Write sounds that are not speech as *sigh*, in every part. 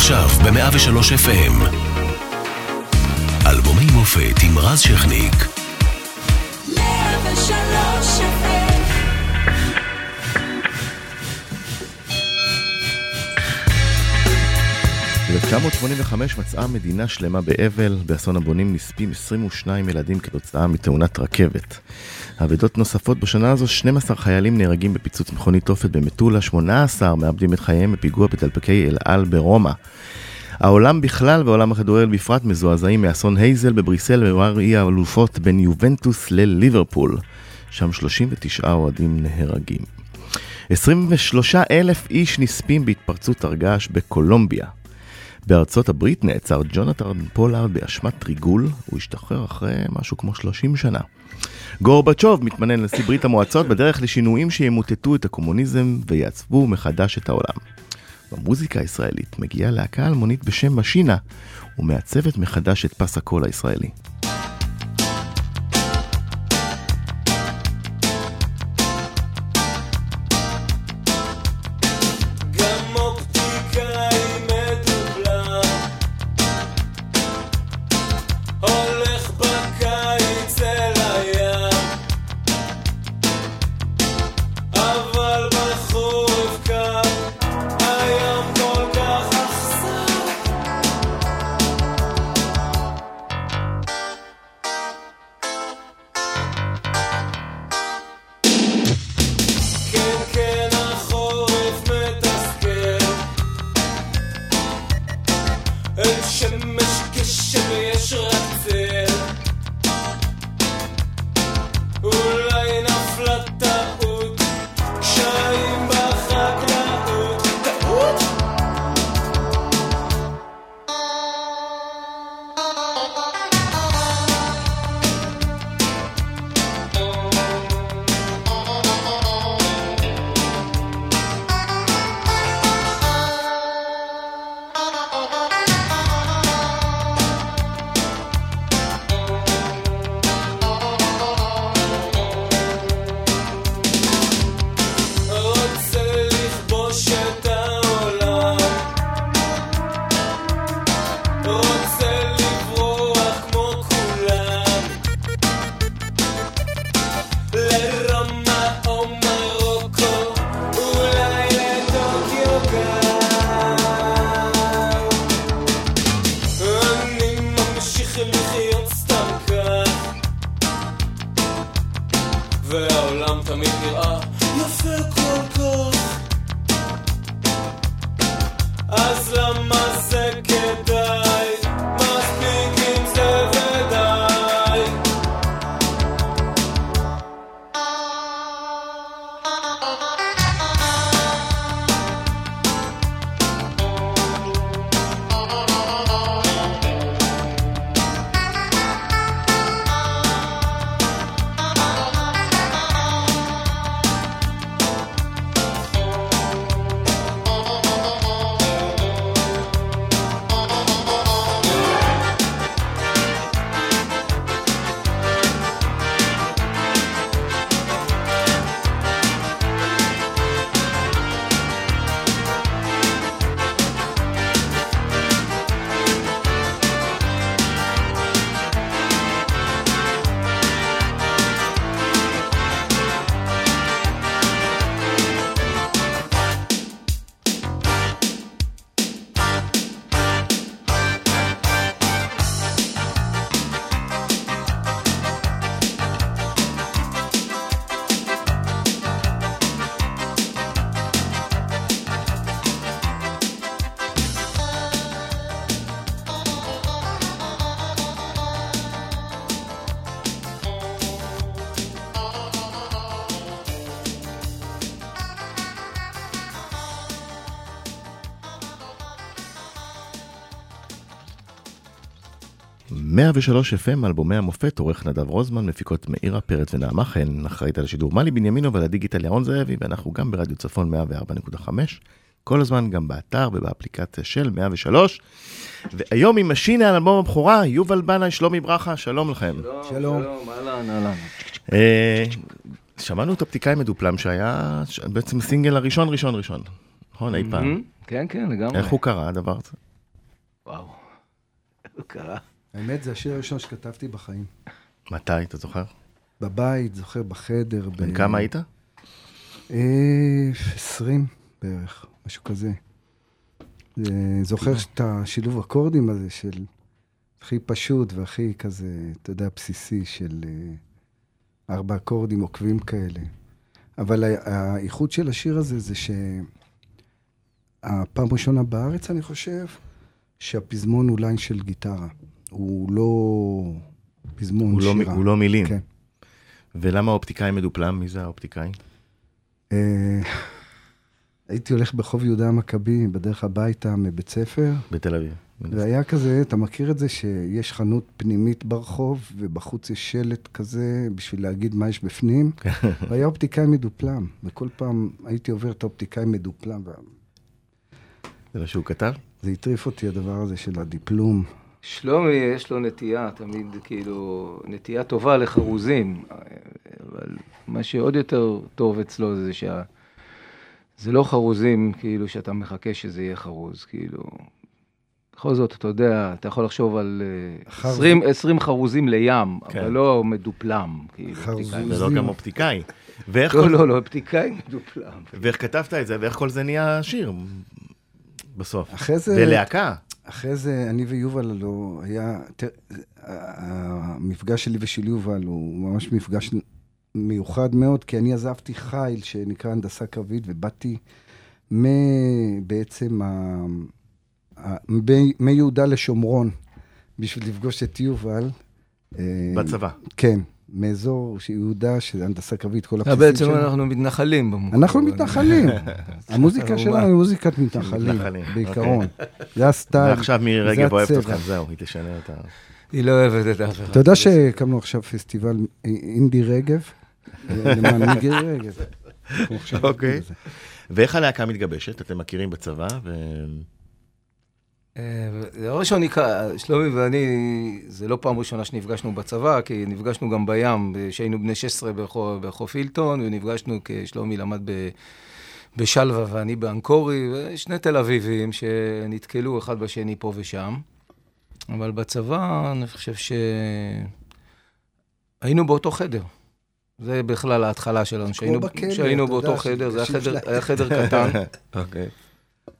עכשיו ב-103 FM. אלבומי מופת עם רז שכניק. 103 FM. ב-1985 מצאה מדינה שלמה באבל, באסון הבונים נספים 22 ילדים כתוצאה מתאונת רכבת. אבדות נוספות בשנה הזו, 12 חיילים נהרגים בפיצוץ מכונית תופת במטולה, 18 מאבדים את חייהם בפיגוע בדלפקי אל על ברומא. העולם בכלל ועולם הכדורגל בפרט מזועזעים מאסון הייזל בבריסל בגמר גביע האלופות בין יובנטוס לליברפול. שם 39 אוהדים נהרגים. 23 אלף איש נספים בהתפרצות הרגש בקולומביה. בארצות הברית נעצר ג'ונתן פולארד באשמת ריגול, הוא השתחרר אחרי משהו כמו 30 שנה. גורבצ'וב מתמנה לנשיא ברית המועצות בדרך לשינויים שימוטטו את הקומוניזם ויעצבו מחדש את העולם. במוזיקה הישראלית מגיעה להקה אלמונית בשם משינה ומעצבת מחדש את פס הקול הישראלי. 103 FM, אלבומי המופת, עורך נדב רוזמן, מפיקות מאירה פרץ ונעמה חן, אחראית על השידור מאלי בנימינו ועל הדיגיטל ירון זאבי, ואנחנו גם ברדיו צפון 104.5, כל הזמן גם באתר ובאפליקציה של 103. והיום עם משינה על אלבום הבכורה, יובל בנאי, שלומי ברכה, שלום לכם. שלום, שלום, אהלן, אהלן. שמענו את הפתיקאי מדופלם שהיה בעצם סינגל הראשון, ראשון, ראשון, נכון? אי פעם. Mm-hmm. כן, כן, לגמרי. איך הוא קרה, הדבר הזה? וואו, איך הוא קרה. האמת, זה השיר הראשון שכתבתי בחיים. מתי, אתה זוכר? בבית, זוכר, בחדר. בן ב- כמה היית? אה, 20 בערך, משהו כזה. זה- זוכר את השילוב אקורדים הזה של הכי פשוט והכי כזה, אתה יודע, בסיסי של אה, ארבע אקורדים עוקבים כאלה. אבל ה- הייחוד של השיר הזה זה שהפעם ראשונה בארץ, אני חושב, שהפזמון הוא ליין של גיטרה. הוא לא פזמון הוא לא, שירה. מ- הוא לא מילים. כן. ולמה האופטיקאי מדופלם? מי זה האופטיקאי? אה, הייתי הולך ברחוב יהודה המכבי, בדרך הביתה מבית ספר, בתל אביב. והיה כזה, אתה מכיר את זה שיש חנות פנימית ברחוב, ובחוץ יש שלט כזה בשביל להגיד מה יש בפנים? *laughs* והיה אופטיקאי מדופלם, וכל פעם הייתי עובר את האופטיקאי מדופלם, זה מה שהוא כתב? וזה הטריף אותי הדבר הזה של הדיפלום. שלומי, יש לו נטייה, תמיד כאילו, נטייה טובה לחרוזים, אבל מה שעוד יותר טוב אצלו זה שה... זה לא חרוזים, כאילו, שאתה מחכה שזה יהיה חרוז, כאילו... בכל זאת, אתה יודע, אתה יכול לחשוב על אה, חרוז- 20, 20 חרוזים לים, כן. אבל לא מדופלם, כאילו. חרוזים. זה לא גם אופטיקאי. ואיך לא, כל- לא, לא, אופטיקאי מדופלם. ואיך כתבת את זה, ואיך כל זה נהיה שיר בסוף? אחרי זה... ולהקה. אחרי זה, אני ויובל הלו, היה... המפגש שלי ושל יובל הוא ממש מפגש מיוחד מאוד, כי אני עזבתי חיל שנקרא הנדסה קרבית, ובאתי בעצם ה- מיהודה לשומרון, בשביל לפגוש את יובל. אה, בצבא. כן, מאזור יהודה, של הנדסה קרבית, כל אה, הבסיסים בעצם שלנו. אנחנו מתנחלים. אנחנו מתנחלים. *laughs* המוזיקה. שלנו היא מוזיקת מתנחלים, מתנחלים, בעיקרון. זה הסטייל. ועכשיו מירי רגב אוהבת. אתכם, זהו, היא תשנה את ה... היא לא אוהבת את אף אחד. אתה יודע שהקמנו עכשיו פסטיבל אינדי רגב? למען מיגרי רגב. אנחנו עכשיו אוקיי. ואיך הלהקה מתגבשת? אתם מכירים בצבא. אה, דבר ראשון, הכר- שלומי ואני, זה לא פעם ראשונה שנפגשנו בצבא, כי נפגשנו גם בים, כשהיינו בני 16 בחוף, בחוף הילטון, ונפגשנו כשלומי למד ב, בשלווה ואני באנקורי, ושני תל אביבים שנתקלו אחד בשני פה ושם. אבל בצבא, אני חושב שהיינו באותו חדר. זה בכלל ההתחלה שלנו, שהיינו, בכלא, שהיינו באותו חדר, זה היה חדר, היה חדר קטן. *laughs* אוקיי.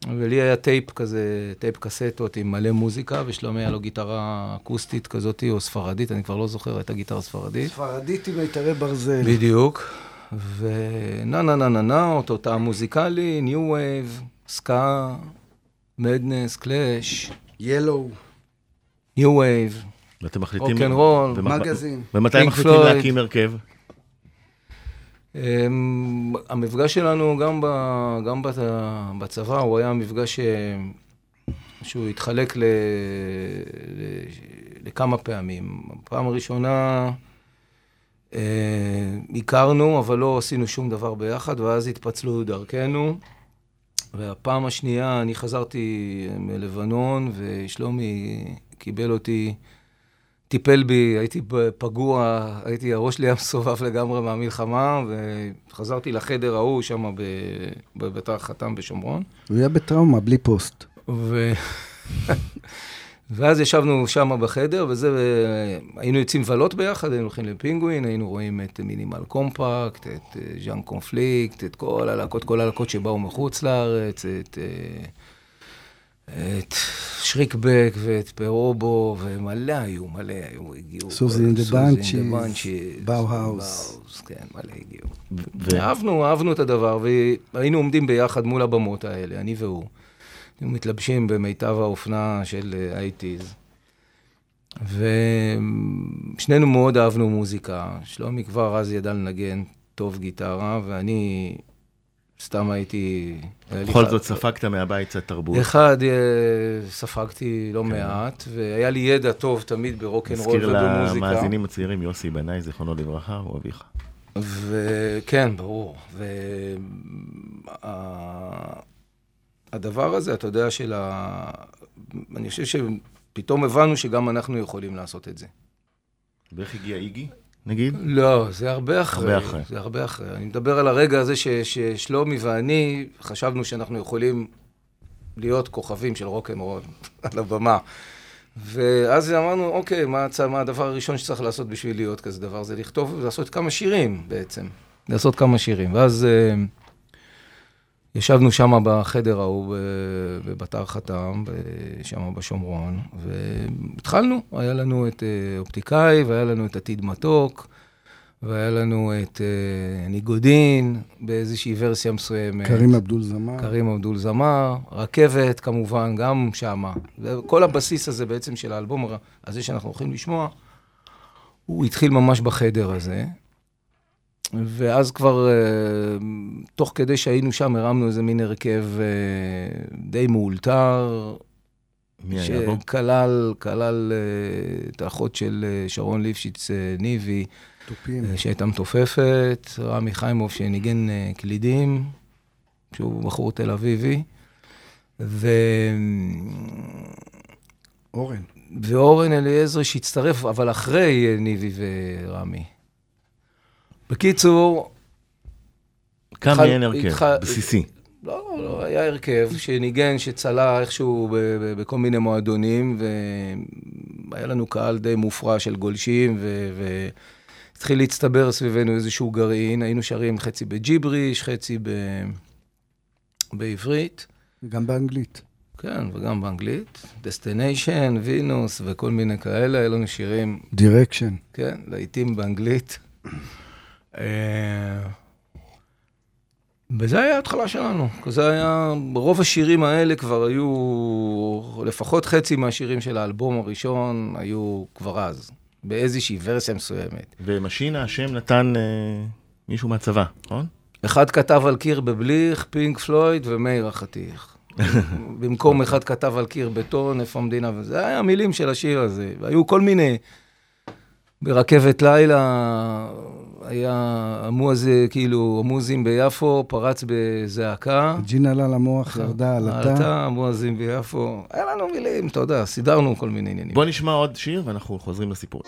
ולי היה טייפ כזה, טייפ קסטות עם מלא מוזיקה, ושלומי היה לו גיטרה אקוסטית כזאת, או ספרדית, אני כבר לא זוכר, הייתה גיטרה ספרדית. ספרדית עם מיתרי ברזל. בדיוק. ונה נה נה נה נה, אותו טעם מוזיקלי, new wave, סקה, Madness, Clash, Yello, new wave, ואתם מחליטים... רוקנרול, מגזין. ומתי מחליטים. להקים הרכב? המפגש שלנו גם, ב, גם בת, בצבא, הוא היה מפגש אה, שהוא התחלק ל, ל, לכמה פעמים. הפעם הראשונה אה, הכרנו, אבל לא עשינו שום דבר ביחד, ואז התפצלו דרכנו. והפעם השנייה, אני חזרתי מלבנון, ושלומי קיבל אותי, טיפל בי, הייתי פגוע, הייתי, הראש שלי היה מסובב לגמרי מהמלחמה, וחזרתי לחדר ההוא שם בביתר חתם בשומרון. הוא היה בטראומה, בלי פוסט. ו... ואז ישבנו שם בחדר, וזה, היינו יוצאים לבלות ביחד, היינו הולכים לפינגווין, היינו רואים את Minimal Compact, את ז'אן קונפליקט, את כל הלהקות, כל הלהקות שבאו מחוץ לארץ, את, אה, את Shriekback ואת פרובו, ומלא היו, מלא היו, הגיעו. Siouxsie כל- and the Siouxsie and the Bunches, Bunches, באו-האוס. כן, מלא הגיעו. ו- אהבנו, אהבנו את הדבר, והיינו עומדים ביחד מול הבמות האלה, אני והוא. היינו מתלבשים במיטב האופנה של אה, ה eighties. ושנינו מאוד אהבנו מוזיקה. שלומי כבר אז ידע לנגן טוב גיטרה, ואני סתם הייתי... בכל זאת ספגת מהבית קצת תרבות. אחד, אה, ספגתי לא מעט, והיה לי ידע טוב תמיד ברוקנרול נזכיר ובמוזיקה. למאזינים הצעירים, יוסי בנאי, זיכרונו לברכה, הוא אביך. וכן, ברור. והדבר הזה, אתה יודע, של ה... אני חושב שפתאום הבנו שגם אנחנו יכולים לעשות את זה. ואיך הגיע איגי, נגיד? לא, זה הרבה אחרי. הרבה אחרי. זה הרבה אחרי. אני מדבר על הרגע הזה ש, ששלומי ואני חשבנו שאנחנו יכולים להיות כוכבים של רוקנרול *laughs* על הבמה. ואז אמרנו, אוקיי, מה. מה הדבר הראשון שצריך לעשות בשביל להיות כזה דבר? זה לכתוב ולעשות כמה שירים בעצם. לעשות כמה שירים. ואז אה, ישבנו שם בחדר ההוא בבתר חתם, שם בשומרון, והתחלנו. היה לנו את אה, אופטיקאי, והיה לנו את עתיד מתוק, והיה לנו את אה, ניגודין, באיזושהי ורסיה מסוימת. קרים אבדול זמר. קרים אבדול זמר, רכבת כמובן, גם שמה. כל הבסיס הזה בעצם של האלבום הזה שאנחנו הולכים לשמוע, הוא התחיל ממש בחדר הזה. ואז כבר, אה, תוך כדי שהיינו שם, הרמנו איזה מין הרכב אה, די מאולתר, מי היה בו? שכלל, כלל אה, את האחות של שרון ליפשיץ ניבי, תופים. שהייתה מתופפת, רמי חיימוב שניגן קלידים, שהוא בחור תל אביבי, ו... אורן. ואורן אליעזר שהצטרף, אבל אחרי ניבי ורמי. בקיצור, קם התחל- מעין הרכב, התחל- בסיסי. לא, לא, היה הרכב שניגן, שצלה איכשהו ב- ב- בכל מיני מועדונים, והיה לנו קהל די מופרע של גולשים, ו- והתחיל להצטבר סביבנו איזשהו גרעין, היינו שרים חצי בג'יבריש, חצי ב... בעברית, גם באנגלית. כן, וגם באנגלית, Destination, Venus וכל מיני כאלה, היו לנו שירים direction. כן, לעיתים באנגלית. אה, וזה היה ההתחלה שלנו. זה היה, רוב השירים האלה כבר היו, לפחות חצי מהשירים של האלבום הראשון היו כבר אז, באיזושהי ורסיה מסוימת. ומשינה, השם נתן אה, מישהו מהצבא, נכון? אחד כתב על קיר בבליך, פינק פלויד ומאיר החתיך. *laughs* במקום אחד כתב על קיר בטון, איפה המדינה, וזה היה המילים של השיר הזה. והיו כל מיני, ברכבת לילה, היה המוז, כאילו, המוזים ביפו, פרץ בזעקה. ג'ין עלה למוח, ירדה עלתה. עלתה, המואזים ביפו. היה לנו מילים, אתה יודע, סידרנו כל מיני עניינים. בוא נשמע עוד שיר ואנחנו חוזרים לסיפור.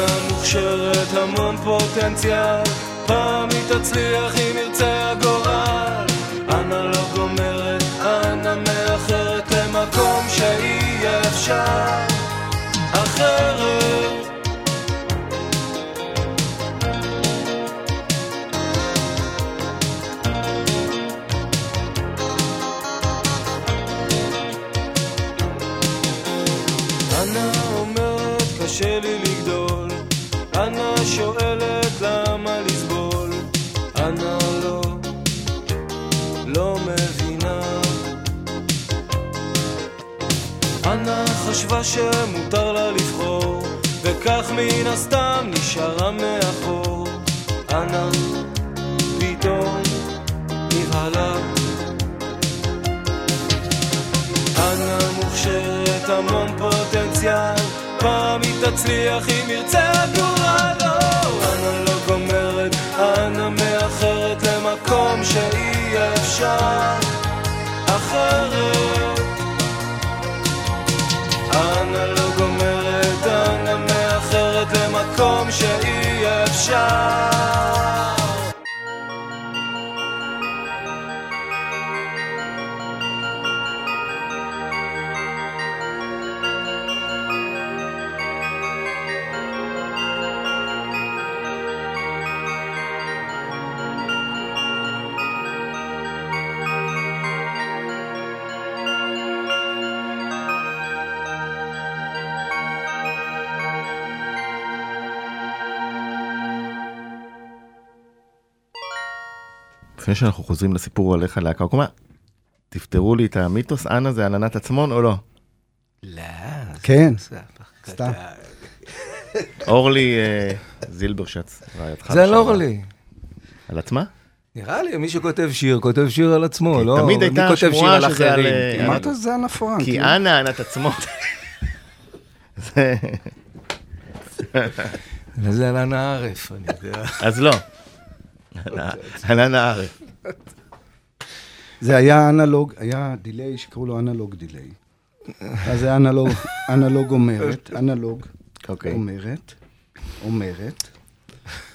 אנה מוכשרת המון פוטנציאל. פעם היא תצליח אם ירצה הגורל. אנה לא גומרת, אנה מאחרת למקום שיהיה אפשר. אחרת חשבה שמותר לה לבחור וכך מן הסתם נשארה מאחור. אנה פתאום נבהלה אנה מוכשרת המון פוטנציאל פעם היא תצליח אם ירצה הגורל אנה לא גומרת, אנה מאחרת למקום שיהיה אפשר אחרת shine. לפני שאנחנו חוזרים לסיפור עליך להקה, קומה, תפתרו לי את המיתוס, אנה זה עננת עצמון או לא? לא. כן, סתם. אורלי אה, זילברשץ, רעייתך. זה. לא לי. על עצמה? נראה לי, מי שכותב שיר, כותב שיר על עצמו, לא? תמיד מי הייתה שמועה על שזה על? אה. אמרת זה אנה פרנק. כי לא? אנה ענת עצמון. זה- וזה על אנה ערף, אני יודע. אז לא. ענן הארץ. *laughs* זה היה אנלוג, היה דיליי שקראו לו אנלוג דיליי. אז זה אנלוג, אנלוג אומרת, אנלוג אוקיי. אומרת, אומרת.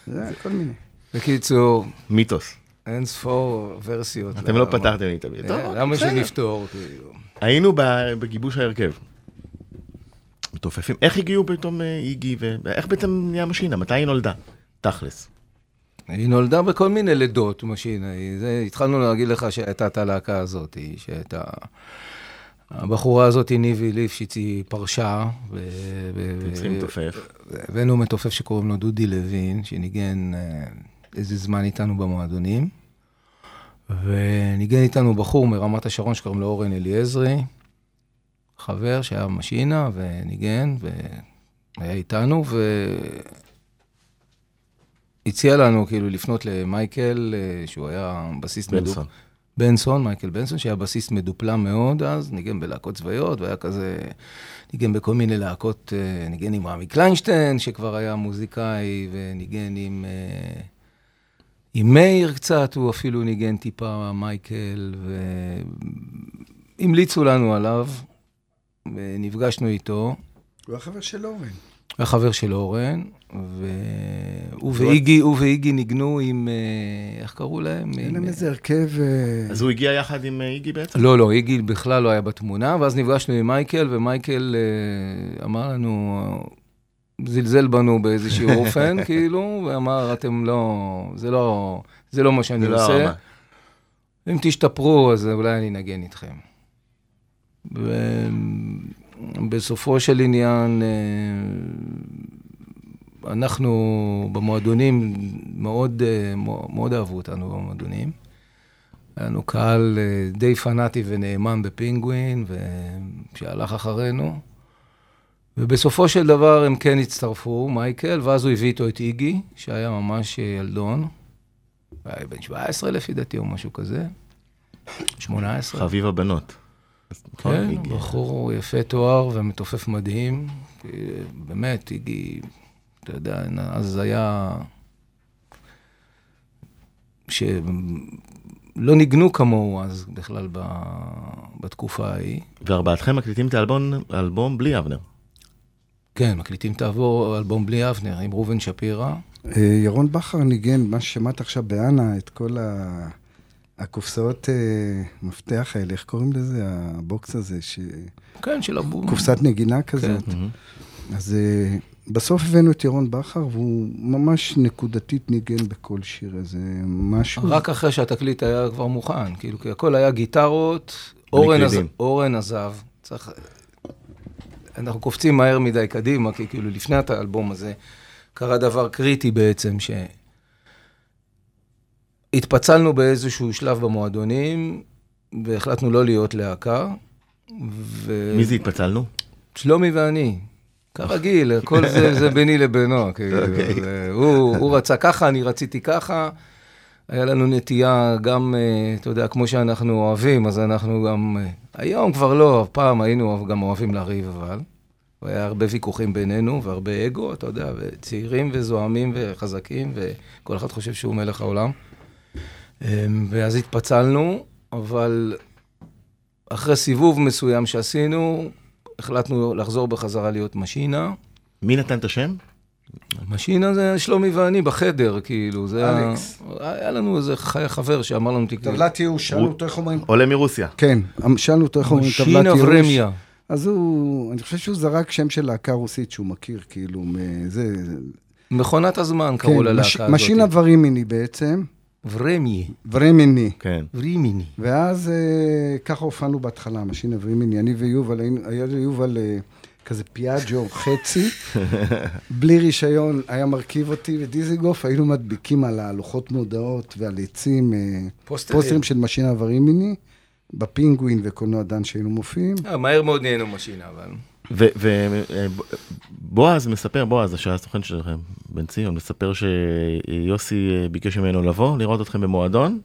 זה כל מיני. בקיצור, מיתוס. אין ספור ורסיות. אתם לא פתרתם לי את המיתוס. אה, למה שנפתור? כאילו? היינו ב- בגיבוש ההרכב. מתופפים. איך הגיעו פתאום אה, איגי, ואיך בעצם נהיה משינה? מתי היא נולדה? תכלס. היא נולדה בכל מיני לידות, משינה. זה- התחלנו להגיד לך שהייתה את הלהקה הזאת, שהייתה... הבחורה הזאת, ניבי ליפשיץ, היא פרשה. ו- ו- צריכים מתופף. הבאנו מתופף שקוראים לו דודי לוין, שניגן אה, איזה זמן איתנו במועדונים. וניגן איתנו בחור מרמת השרון שקוראים לו אורן אליעזרי, חבר שהיה משינה וניגן והיה איתנו, והציע לנו כאילו לפנות למייקל, אה, שהוא היה בסיסט מדופ- בנסון. בנסון, מייקל בנסון, שהיה בסיסט מדופלם מאוד אז, ניגן בלהקות צבאיות, והיה כזה, ניגן בכל מיני להקות, אה, ניגן עם רמי קליינשטיין, שכבר היה מוזיקאי, וניגן עם, אה, עם מאיר קצת, הוא אפילו ניגן טיפה, מייקל, והמליצו לנו עליו, ונפגשנו איתו. הוא החבר של אורן. היה חבר של אורן, והוא ואיגי, הוא ואיגי ניגנו עם, אה, איך קראו להם? אין להם איזה הרכב... אה, אז הוא הגיע יחד עם אה, איגי בעצם? לא, לא, איגי בכלל לא היה בתמונה, ואז נפגשנו עם מייקל, ומייקל אמר לנו, זלזל בנו באיזשהו *laughs* אופן, כאילו, ואמר, אתם לא, זה לא, זה לא מה שאני לא עושה. אם תשתפרו, אז אולי אני אנגן איתכם. ובסופו של עניין, אה, אנחנו במועדונים, מאוד, אה, מאוד אהבו אותנו במועדונים. היה לנו קהל אה, די פנאטי ונאמן בפינגווין, שהלך אחרינו. ובסופו של דבר הם כן הצטרפו, מייקל, ואז הוא הביא איתו את איגי, שהיה ממש ילדון. היה בן 17 לפי דעתי או משהו כזה. 18. חביב הבנות. נכון, כן, איגי. בחור יפה תואר ומתופף מדהים. אה, באמת, איגי, אתה יודע, אז היה... שלא ניגנו כמוהו אז בכלל ב... בתקופה ההיא. וארבעתכם מקליטים את האלבום האלבום בלי אבנר. כן, מקליטים תעבור אלבום בלי אבנר עם ראובן שפירא. אה, ירון בכר ניגן, מה ששמעת עכשיו באנה, את כל ה... הקופסאות אה, מפתח האלה, איך קוראים לזה? הבוקס הזה, ש... כן, של הבום. קופסת נגינה כזאת. אז אה, בסוף הבאנו את ירון בכר, והוא ממש נקודתית ניגן בכל שיר איזה משהו. רק אחרי שהתקליט היה כבר מוכן, כאילו, כי הכל היה גיטרות, אורן, עז... אורן עזב, צריך... אנחנו קופצים מהר מדי קדימה, כי כאילו לפני האלבום הזה קרה דבר קריטי בעצם, שהתפצלנו באיזשהו שלב במועדונים, והחלטנו לא להיות להקה. ו... מי זה התפצלנו? שלומי ואני. כרגיל, הכל זה, זה ביני לבינו. כאילו, זה, הוא, הוא רצה ככה, אני רציתי ככה. היה לנו נטייה גם, אה, אתה יודע, כמו שאנחנו אוהבים, אז אנחנו גם... אה, היום כבר לא, פעם היינו גם אוהבים לריב, אבל. היה הרבה ויכוחים בינינו והרבה אגו, אתה יודע, וצעירים וזועמים וחזקים, וכל אחד חושב שהוא מלך העולם. אה, ואז התפצלנו, אבל אחרי סיבוב מסוים שעשינו, החלטנו לחזור בחזרה להיות משינה. מי נתן את השם? משינה זה שלומי ואני בחדר, כאילו, זה היה... אלכס. היה לנו איזה חבר שאמר לנו, תקראו. טבלת ייאוש, שאלנו אותו איך אומרים. עולה מרוסיה. כן, שאלנו אותו איך אומרים טבלת משינה ייאוש. ורמיה. אז הוא, אני חושב שהוא זרק שם של להקה רוסית שהוא מכיר, כאילו, מזה... מכונת הזמן קראו כן, ללהקה מש- הזאת. משינה ורימיני בעצם, ורמי. ורימיני. כן. ורימיני. ואז אה, ככה הופענו בהתחלה, משינה ורימיני, אני ויובל, היה ליובל אה, כזה פיאג'ו חצי, *laughs* בלי רישיון, היה מרכיב אותי ודיזיגוף, היינו מדביקים על הלוחות מודעות ועל עצים, אה, פוסטרים. פוסטרים של משינה ורימיני, בפינגווין וקולנוע דן שהיינו מופיעים. אה, מהר מאוד נהיינו משינה, אבל... ובועז מספר, בועז, שהיה הסוכן שלכם, בן ציון, מספר שיוסי אה, ביקש ממנו לבוא, לראות אתכם במועדון.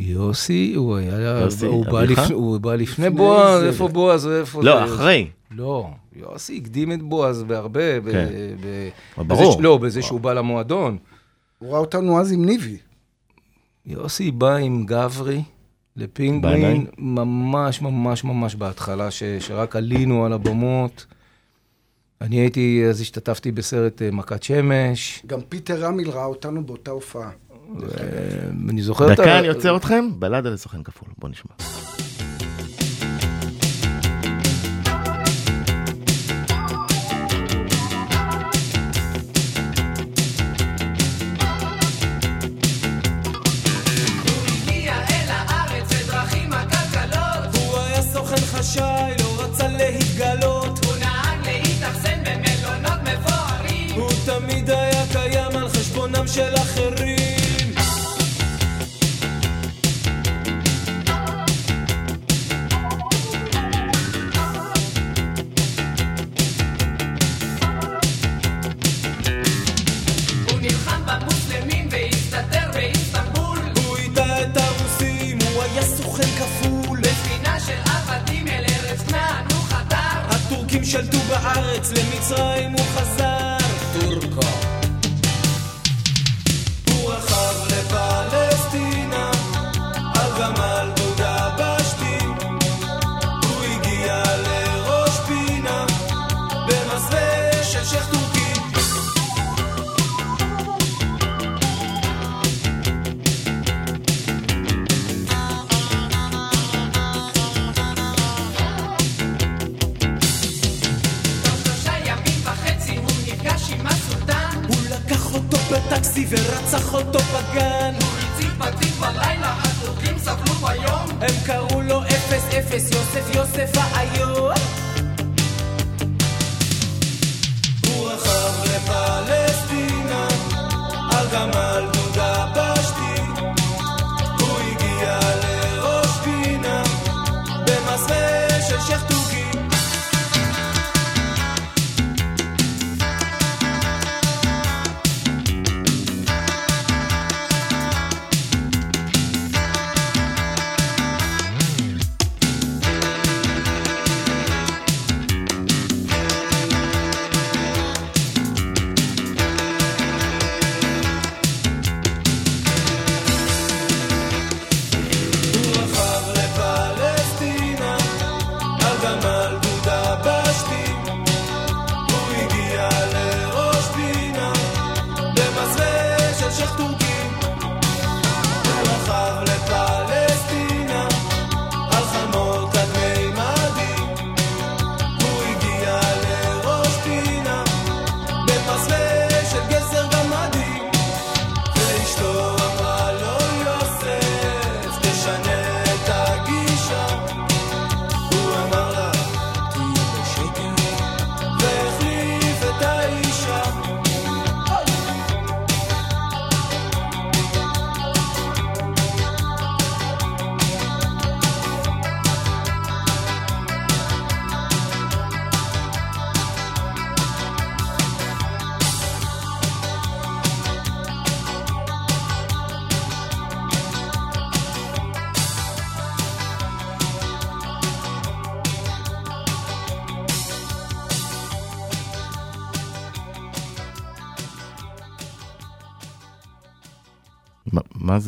יוסי, הוא היה, יוסי, הוא בא? לפ... הוא בא לפני לפני בועז, זה. איפה בועז, איפה לא, זה? אחרי. לא, יוסי הקדים את בועז בהרבה. כן. ב... בזה ברור. ש... לא, בזה שהוא בא למועדון. הוא ראה אותנו אז עם ניבי. יוסי בא עם גברי לפינגווין? ממש ממש ממש בהתחלה, ש... שרק עלינו על הבמות. אני הייתי, אז השתתפתי בסרט אה, מכת שמש. גם פיטר רמיל ראה אותנו באותה הופעה. אה, אני זוכר את ה... דקה, אני עוצר אתכם, בלדה לסוכן כפול, בוא נשמע.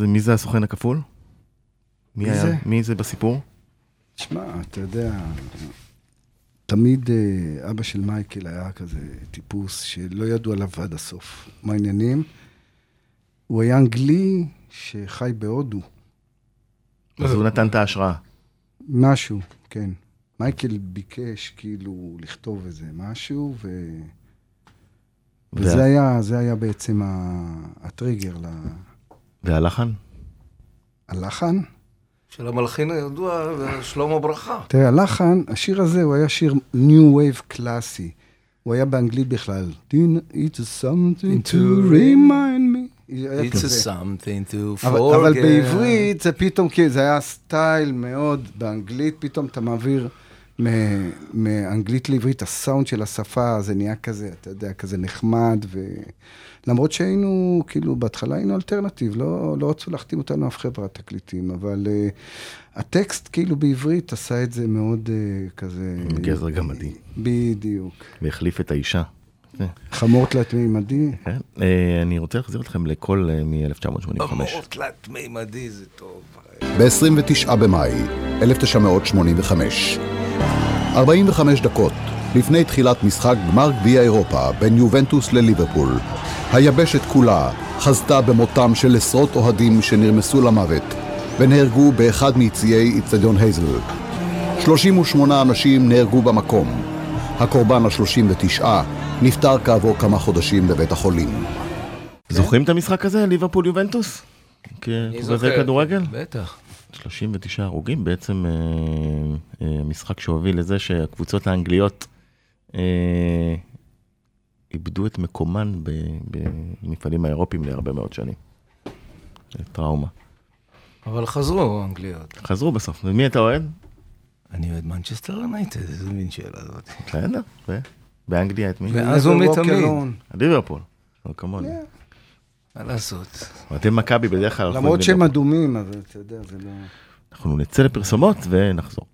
זה, מי זה הסוכן הכפול? מי מי היה- זה? מי זה בסיפור? תשמע, אתה יודע, תמיד אה, אבא של מייקל היה כזה טיפוס שלא ידעו עליו עד הסוף. מה העניינים? הוא היה אנגלי שחי בהודו. אז הוא נתן את ההשראה. משהו, כן. מייקל ביקש כאילו לכתוב איזה משהו, ו... וזה היה, זה היה בעצם הטריגר ל- והלחן? הלחן. של המלחין הידוע, שלמה ברכה. תראה, הלחן, השיר הזה הוא היה שיר New Wave קלאסי. הוא היה באנגלית בכלל. It's something to remind me. It's a something to אבל, forget. אבל בעברית זה פתאום, כי זה היה סטייל מאוד, באנגלית פתאום אתה מעביר מאנגלית לעברית, הסאונד של השפה, זה נהיה כזה, אתה יודע, כזה נחמד, ולמרות שהיינו, כאילו, בהתחלה היינו אלטרנטיב, לא, לא רצו להחתים אותנו אף חברת תקליטים, אבל uh, הטקסט, כאילו, בעברית עשה את זה מאוד uh, כזה... גזר גמדי. בדיוק. והחליף את האישה. כן. חמור תלת-מימדי. כן. אה, אני רוצה להחזיר אתכם לקול אה, מ-1985. המור תלת-מימדי זה טוב. ב-29 במאי 1985. 45 דקות לפני תחילת משחק גמר גביע אירופה בין יובנטוס לליברפול, היבשת כולה חזתה במותם של עשרות אוהדים שנרמסו למוות ונהרגו באחד מיציעי איצטדיון הייזל. 38 אנשים נהרגו במקום. הקורבן ה-39 נפטר כעבור כמה חודשים בבית החולים. זוכרים את המשחק הזה, ליברפול יובנטוס? אני כזה זוכר. כדורגל? בטח. 39 הרוגים, בעצם אה, אה, משחק שהוביל לזה שהקבוצות האנגליות אה, איבדו את מקומן במפעלים האירופיים להרבה מאוד שנים. זה טראומה. אבל חזרו האנגליות. חזרו בסוף. ומי אתה אוהד? אני אוהד מנצ'סטר יונייטד, איזה מין שאלה זאת. בסדר. באנגליה את מי? ואז הוא Never walk מתמיד. alone. ליברפול. כמוני. מה לעשות? אתם מכבי בדרך כלל... למרות שהם. אדומים, אבל אתה יודע, זה לא... אנחנו נצא לפרסומות ונחזור.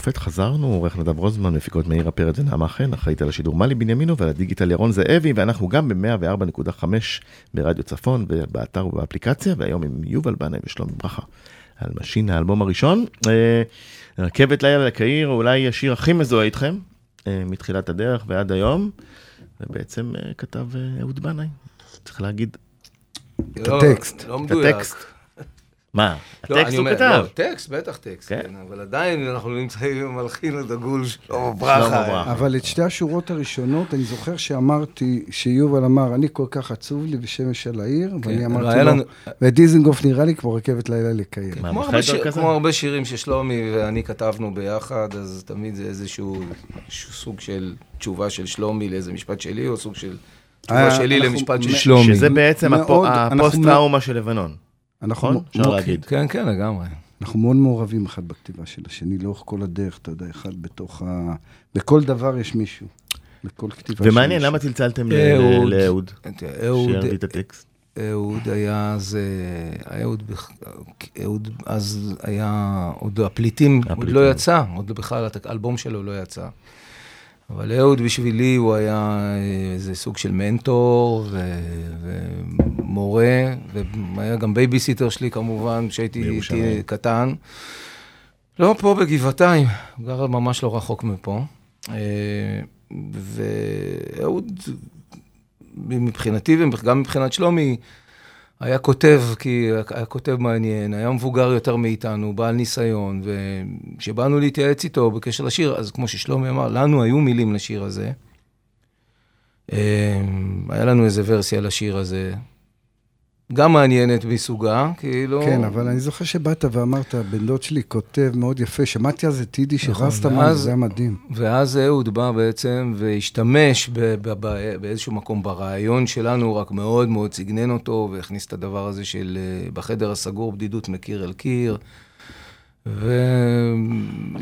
המופת, חזרנו, עורך נדב רוזמן, מפיקות מאירה פרץ ונעמה חן, אחראית על השידור מלי בנימינו ועל הדיגיטל ירון זאבי, ואנחנו גם ב-104.5 ברדיו צפון, באתר ובאפליקציה, והיום עם יובל בנאי ושלומי ברכה, על משינה האלבום הראשון. אה, רכבת לילה לקהיר, אולי השיר הכי מזוהה איתכם, אה, מתחילת הדרך ועד היום, ובעצם אה, כתב אה, אהוד בנאי, צריך להגיד, את הטקסט. לא את מדויק. הטקסט. מה, לא, הטקסט הוא כתב. לא, טקסט, בטח טקסט, כן. כן, אבל עדיין אנחנו נמצאים עם המלחין הדגול שלמה ברכה. אבל את שתי השורות הראשונות, אני זוכר שאמרתי, שיובל אמר, אני כל כך עצוב לי בשמש על העיר, ואני לא אמרתי לו, ודיזנגוף נראה לי כמו רכבת לילה. מה, כמו הרבה, שירים ששלומי ואני כתבנו ביחד, אז תמיד זה איזשהו סוג של תשובה של שלומי לאיזה משפט שלי, או סוג של תשובה אה, שלי למשפט של שלומי. שזה בעצם הפוסט-טראומה של לבנון, נכון? אפשר להגיד. כן, כן, לגמרי. אנחנו מאוד מעורבים אחד בכתיבה של השני, לאורך כל הדרך, אתה יודע, אחד בתוך ה... בכל דבר יש מישהו. בכל כתיבה של ומעניין. למה צלצלתם לאהוד? אהוד, שיביא את הטקסט. אהוד היה אז, אה, אהוד, אהוד אז היה, עוד הפליטים, עוד הפליטים. לא יצא, עוד בכלל האלבום שלו לא יצא. אבל אהוד בשבילי הוא היה אה, איזה סוג של מנטור ו- ומורה, והיה גם בייביסיטר שלי כמובן, כשהייתי קטן. לא, פה בגבעתיים, הוא גר ממש לא רחוק מפה. אה, ואהוד, מבחינתי וגם מבחינת שלומי, היה כותב, כי היה כותב מעניין, היה מבוגר יותר מאיתנו, בעל ניסיון, וכשבאנו להתייעץ איתו בקשר לשיר, אז כמו ששלומי אמר, לנו היו מילים לשיר הזה. אה, היה לנו איזה ורסיה לשיר הזה, גם מעניינת מסוגה, כאילו... כן, אבל אני זוכר שבאת ואמרת, בן דוד שלי כותב מאוד יפה, שמעתי על זה טידי שרסת מה, ואז- זה היה מדהים. ואז אהוד בא בעצם והשתמש ב- ב- ב- באיזשהו מקום ברעיון שלנו, רק מאוד מאוד סגנן אותו, והכניס את הדבר הזה של אה, בחדר הסגור, בדידות מקיר אל קיר. ו...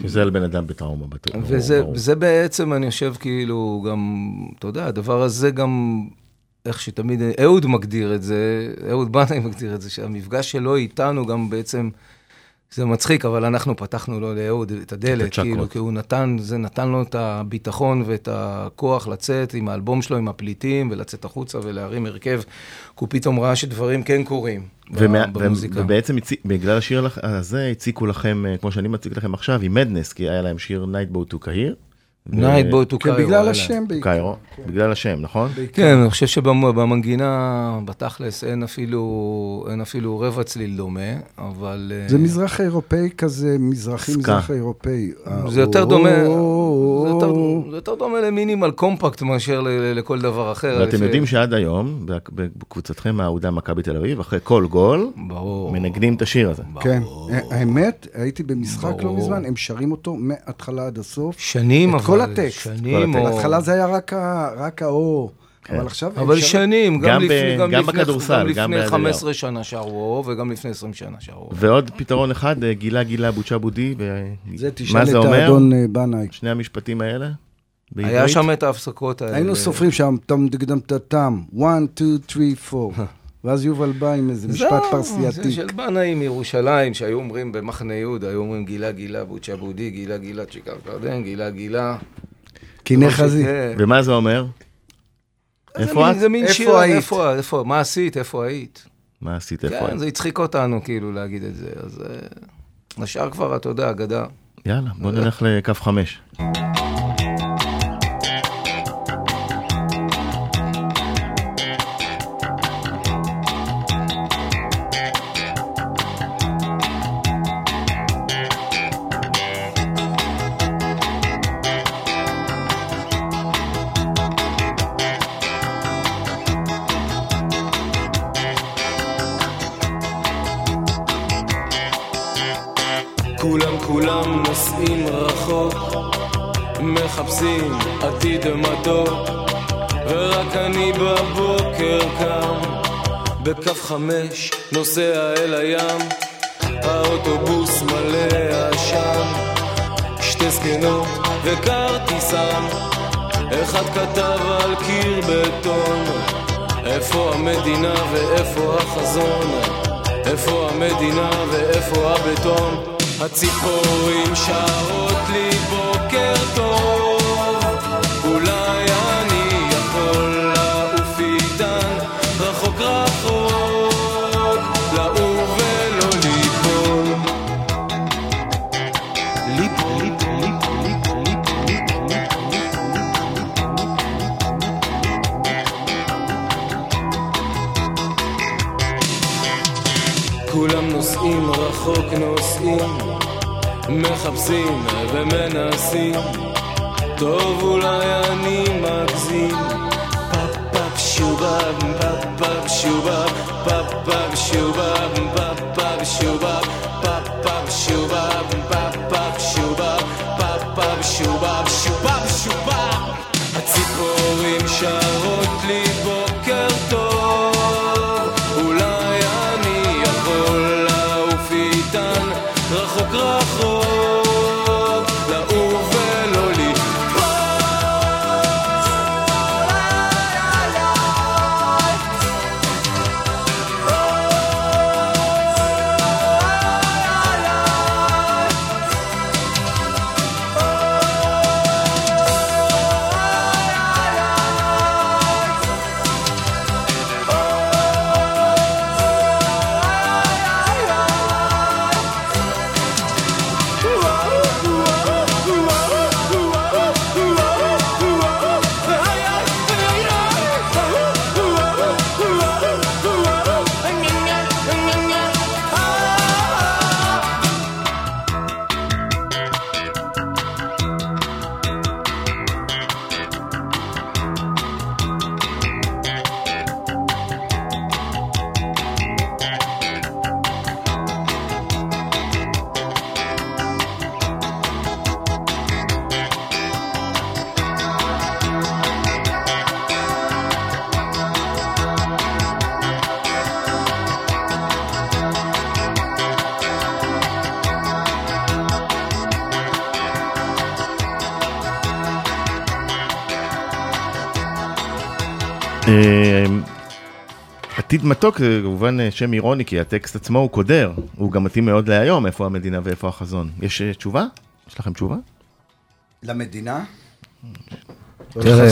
שזה על בן אדם בטראומה בטוח. וזה. זה בעצם, אני חושב, כאילו, גם, אתה יודע, הדבר הזה גם, איך שתמיד, אהוד מגדיר את זה, אהוד בנאי *laughs* מגדיר את זה, שהמפגש שלו איתנו גם בעצם, זה מצחיק, אבל אנחנו פתחנו לו לאהוד את הדלת, הצ'קרות. כאילו, כי הוא נתן, זה נתן לו את הביטחון ואת הכוח לצאת עם האלבום שלו, עם הפליטים, ולצאת החוצה ולהרים הרכב, כי הוא פתאום ראה שדברים כן קורים ומה- במוזיקה. ובעצם בגלל השיר הזה הציקו לכם, אה, כמו שאני מציג לכם עכשיו, עם מדנס, כי היה להם שיר Night Boat to Cahir. Night Boat to כן, בגלל השם בעיקר. Cairo, בגלל השם, נכון? כן, אני חושב שבמנגינה, בתכלס, אין אפילו, אין אפילו רבע צליל דומה, אבל... אה, זה מזרח אירופאי כזה, מזרחי. מזרח אירופאי. זה יותר דומה, זה יותר, דומה ל Minimal Compact מאשר לכל דבר אחר. ואתם יודעים שעד היום, בק- בקבוצתכם האהודה מכבי תל אביב, אחרי כל גול. מנגנים את השיר הזה. כן, האמת, הייתי במשחק לא. מזמן, הם שרים אותו מההתחלה עד הסוף. שנים, אבל... כל הטקסט. שנים, או... בהתחלה זה היה רק ה- רק האור, כן. אבל עכשיו... אבל שנים, גם, לפני, גם, בכדורסל, גם גם לפני ביד 15 שנה שרו, וגם לפני 20 שנה שרו. ועוד פתרון אחד, אה, גילה גילה בוצ'ה בודי, ו- זה מה תשאל זה את אומר? האדון אה, בנאי. שני המשפטים האלה? היה? שם את ההפסקות האלה. היינו סופרים שם, טם דגדם טם, 1, 2, 3, 4. ואז יובל בא עם איזה משפט זהו, פרסייתי. זה של בנאי מירושלים, שהיו אומרים במחנה יהודה, היו אומרים גילה גילה בוצ'ה בודי, גילה גילה צ'יקר קרדן, גילה גילה. קיני חזי. כן. ומה זה אומר? זה איפה מין- את? זה מין שיר? איפה, איפה, מה עשית, איפה היית? מה עשית? איפה כן, היית? זה הצחיק אותנו, כאילו, להגיד את זה. אז אה, השאר כבר, אתה יודע, אגדה. יאללה, בוא נלך לקו חמש. כולם נוסעים רחוק, מחפשים עתיד מתוק, ורק אני בבוקר קם, בכף חמש נוסע אל הים, האוטובוס מלא עשן, שתי זקנות וכרטיסן, אחד כתב על קיר בטון, איפה המדינה ואיפה החזון, איפה המדינה ואיפה הבטון. הציפורים שרות לי בוקר טוב, מחפשים ומנסים. טוב אולי אני מגזים. פאפ פאפ שובב פאפ פאפ שובב. פאפ פאפ שובב פאפ פאפ שובב. פאפ פאפ שובב פאפ פאפ שובב. פאפ פאפ שובב שובב שובב עתיד מתוק זה כמובן אה, שם אירוני, כי הטקסט עצמו הוא קודר, הוא גם מתאים מאוד להיום, איפה המדינה ואיפה החזון. יש אה, תשובה? יש לכם תשובה? למדינה? תראה,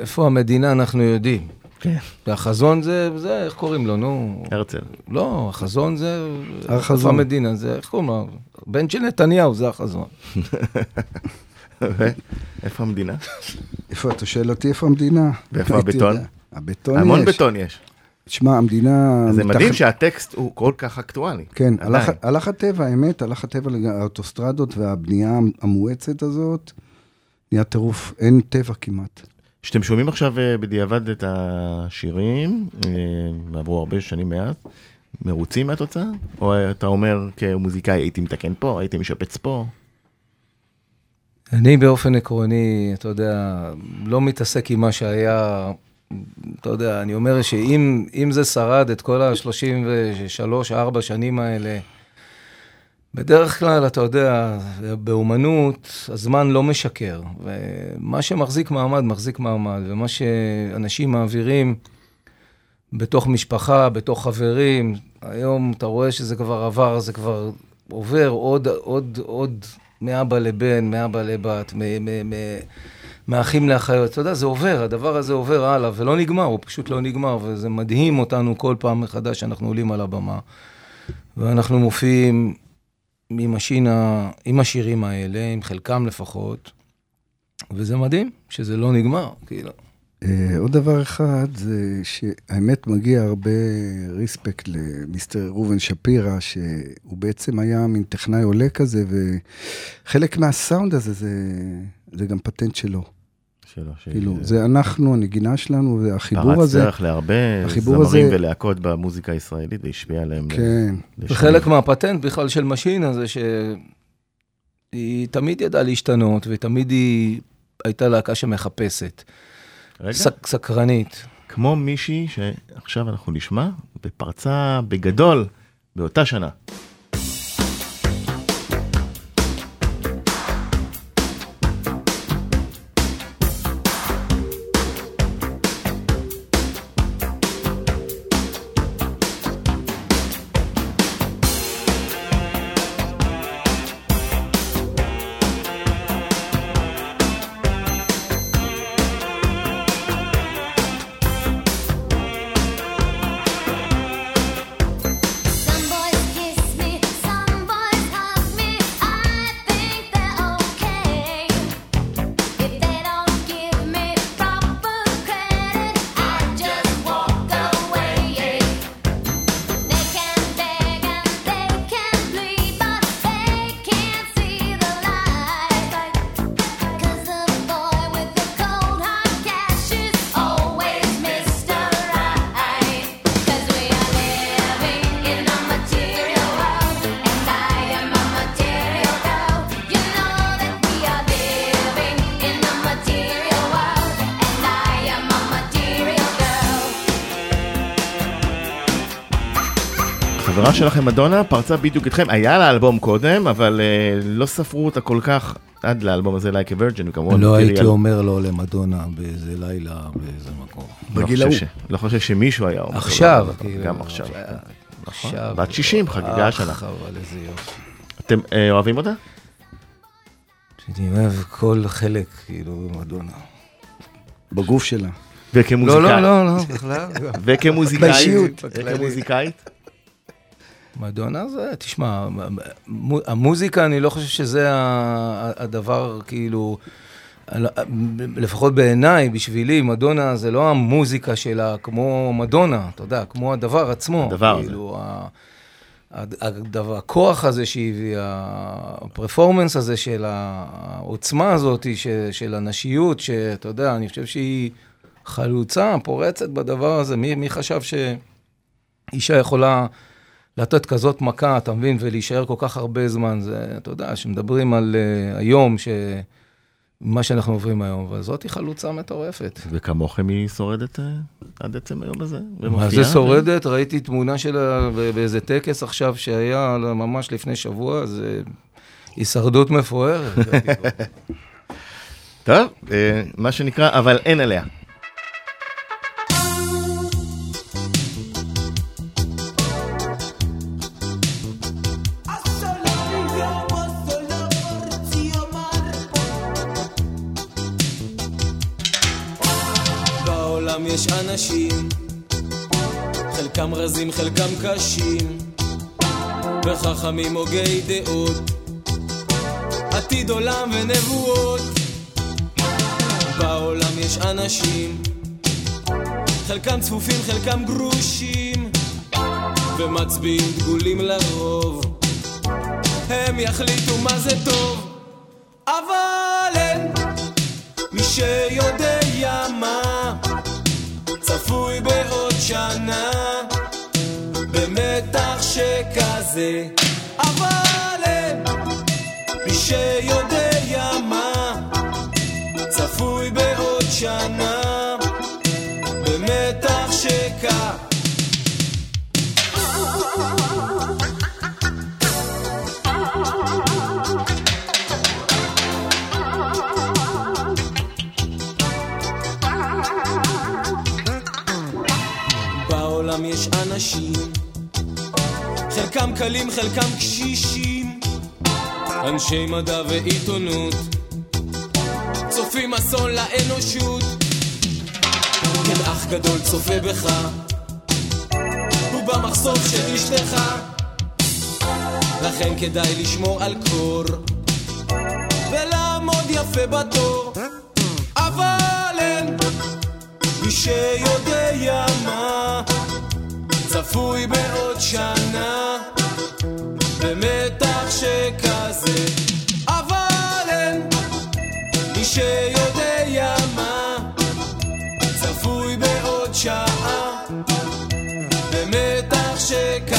איפה המדינה אנחנו יודעים. כן. והחזון זה, זה, איך קוראים לו, נו? הרצל. לא, החזון זה... הר איפה חזון. המדינה, זה, איך קוראים לו? בן של נתניהו, זה החזון. *laughs* איפה המדינה? איפה, אתה שואל אותי איפה המדינה? ואיפה הייתי הבטון? הבטון יש. המון בטון יש. תשמע, המדינה... זה מתחת- מדהים שהטקסט הוא כל כך אקטואלי. כן. הלך, הלך הטבע, האמת, הלך הטבע, האוטוסטרדות והבנייה המואצת הזאת, נהיה טירוף, אין טבע כמעט. כשאתם שומעים עכשיו אה, בדיעבד את השירים, אה, ועברו הרבה שנים מאז, מרוצים מהתוצאה? או אתה אומר כמוזיקאי הייתי מתקן פה, הייתי משפץ פה? אני באופן עקרוני, אתה יודע, לא מתעסק עם מה שהיה, אתה יודע, אני אומר שאם אם זה שרד את כל ה-33-4 שנים האלה, בדרך כלל, אתה יודע, באומנות, הזמן לא משקר. ומה שמחזיק מעמד, מחזיק מעמד. ומה שאנשים מעבירים בתוך משפחה, בתוך חברים, היום אתה רואה שזה כבר עבר, זה כבר עובר עוד, עוד, עוד מאבא לבן, מאבא לבת, מ- מ- מ- מאחים לאחיות. אתה יודע, זה עובר, הדבר הזה עובר הלאה, ולא נגמר, הוא פשוט לא נגמר, וזה מדהים אותנו כל פעם מחדש שאנחנו עולים על הבמה. ואנחנו מופיעים עם, השינה, עם השירים האלה, עם חלקם לפחות, וזה מדהים שזה לא נגמר, כאילו. אה, עוד דבר אחד, זה שהאמת מגיע הרבה ריספקט למיסטר ראובן שפירא, שהוא בעצם היה מין טכנאי עולה כזה, וחלק מהסאונד הזה זה, זה גם פטנט שלו. שלא, ש- כאילו, זה אנחנו, הנגינה שלנו, והחיבור פרץ הזה, דרך להרבה זמרים הזה- ולהקות במוזיקה הישראלית והשפיע עליהם. ל- כן. לשנים. וחלק מהפטנט בכלל של משינה זה שהיא תמיד ידעה להשתנות, ותמיד היא הייתה להקה שמחפשת. רגע, סק, סקרנית. כמו מישהי שעכשיו אנחנו נשמע, ופרצה בגדול באותה שנה. החברה שלכם, מדונה, פרצה בדיוק איתכם, היה לה אלבום קודם, אבל uh, לא ספרו אותה כל כך עד לאלבום הזה, Like a Virgin, וכמובן... לא הייתי על- אומר לו למדונה באיזה לילה, באיזה מקום. לא בגיל ההוא. לא חושב שמישהו היה אומר. עכשיו, אבל כאילו, גם עכשיו. עכשיו. נכון. בת 60, חגיגה אך, השנה. אבל איזה יופי. אתם אה, אוהבים אותה? שאני אוהב כל חלק, כאילו, במדונה. בגוף שלה. וכמוזיקאית. לא, לא, לא, לא, בכלל. וכמוזיקאית. באישיות. וכמוזיקאית. מדונה זה, תשמע, מו- המוזיקה, אני לא חושב שזה ה- הדבר, כאילו, לפחות בעיניי, בשבילי, מדונה זה לא המוזיקה שלה כמו מדונה, אתה יודע, כמו הדבר עצמו. הדבר הזה. כאילו, ה- הד- הדבר, הכוח הזה שהיא הביאה, הפרפורמנס הזה של העוצמה הזאת, ש- של הנשיות, שאתה יודע, אני חושב שהיא חלוצה, פורצת בדבר הזה. מי, מי חשב שאישה יכולה לתת כזאת מכה, אתה מבין, ולהישאר כל כך הרבה זמן? זה, אתה יודע, שמדברים על uh, היום, ש... מה שאנחנו עוברים היום, אבל זאת היא חלוצה מטורפת. וכמוכם היא שורדת אה, עד עצם היום הזה? מה? זה שורדת? ראיתי תמונה שלה באיזה טקס עכשיו שהיה ממש לפני שבוע, זה הישרדות מפוארת. *laughs* טוב, אה, מה שנקרא, אבל אין עליה. אנשים, חלקם רזים, חלקם קשים, וחכמים הוגי דעות, עתיד עולם ונבואות. בעולם יש אנשים, חלקם צפופים, חלקם גרושים, ומצביעים דגולים לרוב. הם יחליטו מה זה טוב, אבל אין מי שיודע שכזה אבל אין מי שיודע מה צפוי בעוד שנה במתח שכזה אנשים, חלקם קלים, חלקם קשישים, אנשי מדע ועיתונות, צופים אסון לאנושות. כן, אח גדול צופה בך, הוא במחסום של אשתך, לכן כדאי לשמור על קור, ולעמוד יפה בתור, אבל אין מי שיודע מה צפוי בעוד שנה. במתח שכזה. אבל אין מי שיודע מה. צפוי בעוד שעה. במתח שכזה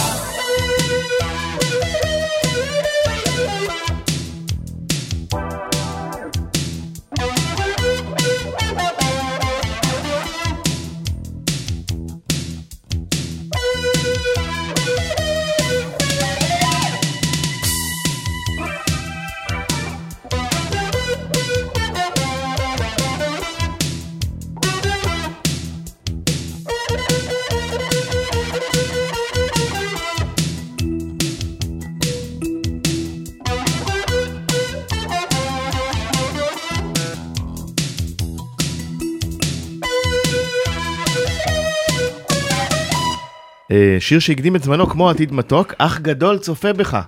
שיר שהקדים את זמנו כמו עתיד מתוק, אח גדול צופה בך.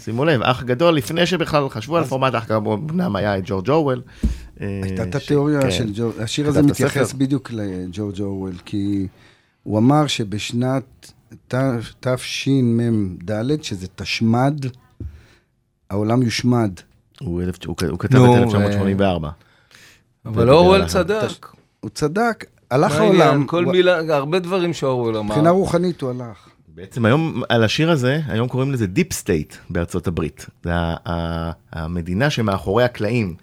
שימו לב, אח גדול, לפני שבכלל חשבו על פורמט אח גדול, אמנם היה את ג'ורג' אורוול. אה, הייתה את התיאוריה כן. של ג'ורג', השיר הזה מתייחס. בדיוק לג'ורג' אורוול, כי הוא אמר שבשנת ת- תשמ"ד, שזה תשמד, העולם יושמד. הוא כתב את 1984. אבל זה אורוול צדק. הוא צדק, הלך? העולם, כל הוא- מילה, הרבה דברים שאורוול אמר. מבחינה רוחנית הוא הלך. בעצם היום, על השיר הזה, היום קוראים לזה deep state בארצות הברית. זה המדינה שמאחורי הקלעים.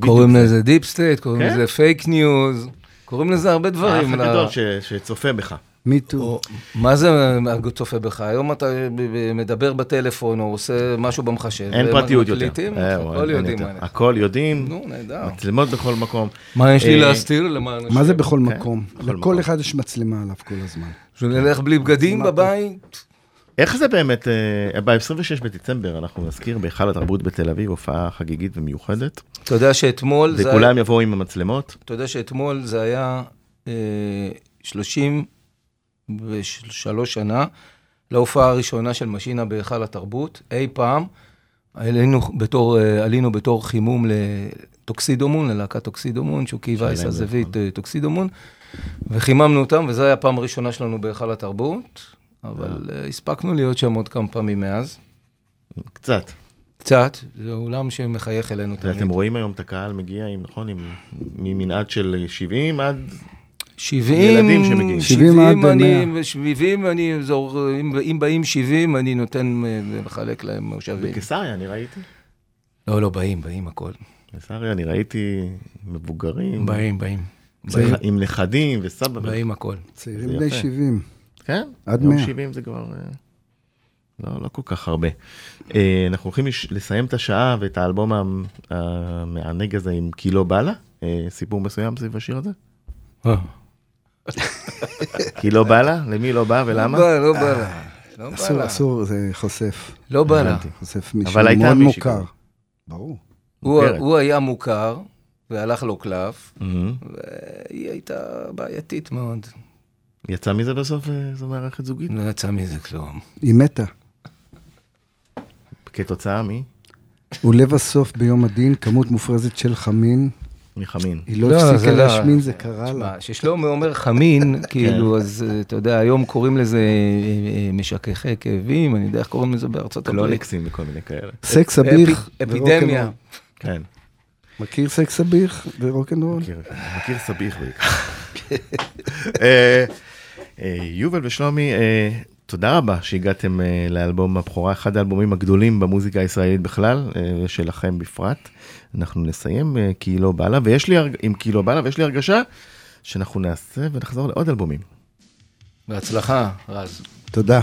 קוראים. לזה deep state, קוראים כן? לזה fake news, קוראים לזה הרבה האח דברים. ל- הגדול ש- שצופה בך. me too. מה זה צופה בך? היום אתה מדבר בטלפון או עושה משהו במחשב. אין פרטיות יותר. מקליטים, אה, הכל יודעים. הכל יודעים. נו, נהדר. מצלמות בכל מקום. מה יש לי אה, להסתיר מה זה בכל כן, מקום? לכל אחד יש מצלמה עליו כל הזמן. שנלך בלי בגדים בבית? איך זה באמת, אה, ב-26 בדצמבר אנחנו נזכיר בהיכל התרבות בתל אביב הופעה חגיגית ומיוחדת. אתה יודע שאתמול... וכולם יבואו עם המצלמות. אתה יודע שאתמול זה היה 30... בשלוש שנה, להופעה הראשונה של משינה בהיכל התרבות, אי פעם. עלינו בתור, אה, עלינו בתור חימום לטוקסידומון, ללהקת טוקסידומון, שוקי וייס הזווית אה, טוקסידומון, וחיממנו אותם, וזו הייתה הפעם הראשונה שלנו בהיכל התרבות, אבל אה. הספקנו להיות שם עוד כמה פעמים מאז. קצת. קצת, זה אולם שמחייך אלינו תמיד. אתם רואים היום את הקהל מגיע, עם, נכון, עם, ממנעד של 70 עד 70, ילדים שמגיעים. 70 עד 100. אני, 70, אני, זור, אם, אם באים 70, אני נותן, אה, מחלק להם מושבים. בקיסריה אני ראיתי. לא, לא, באים, באים הכל. בקיסריה אני ראיתי מבוגרים. באים, באים. עם באים, נכ- עם נכדים וסבא. באים הכל. צעירים בני יפה. 70. כן, עד יום 100. 70 זה כבר... אה, לא, לא כל כך הרבה. אה, אנחנו הולכים לסיים את השעה ואת האלבום המ- המענג הזה עם כי לא בא לה. אה, סיפור מסוים סביב השיר הזה? אה. כי לא בא לה? למי לא בא ולמה? לא בא, לא בא לה. לא בא אסור. אסור, זה חוסף. לא בא לה. חושף מישהו מאוד מוכר. ברור. הוא, היה מוכר, והלך לו קלף. והיא הייתה בעייתית מאוד. יצא מזה בסוף אה, זו מערכת זוגית? לא יצא מזה כלום. היא מתה. כתוצאה מ... ולבסוף ביום הדין, כמות מופרזת של חמין, מחמין. היא לא לא, הפסיקה לא- להשמין, זה קרה לה. כששלמה אומר חמין, *laughs* כאילו, אז אה, אתה יודע, היום קוראים לזה אה, אה, משככי כאבים, אני יודע איך קוראים לזה בארצות הברית. קלוניקסים וכל מיני כאלה. סקס אביך אפידמיה. כן, מכיר סקס אביך ורוקנרול? מכיר, סביח בעיקר. *laughs* יובל ושלומי, תודה רבה שהגעתם אה, לאלבום הבכורה, אחד האלבומים הגדולים במוזיקה הישראלית בכלל, אה, ושלכם בפרט. אנחנו נסיים אה, כי היא לא בא לה, ויש לי, הרג- עם כי היא לא בא לה, ויש לי הרגשה שאנחנו נעשה ונחזור לעוד אלבומים. בהצלחה, רז. תודה.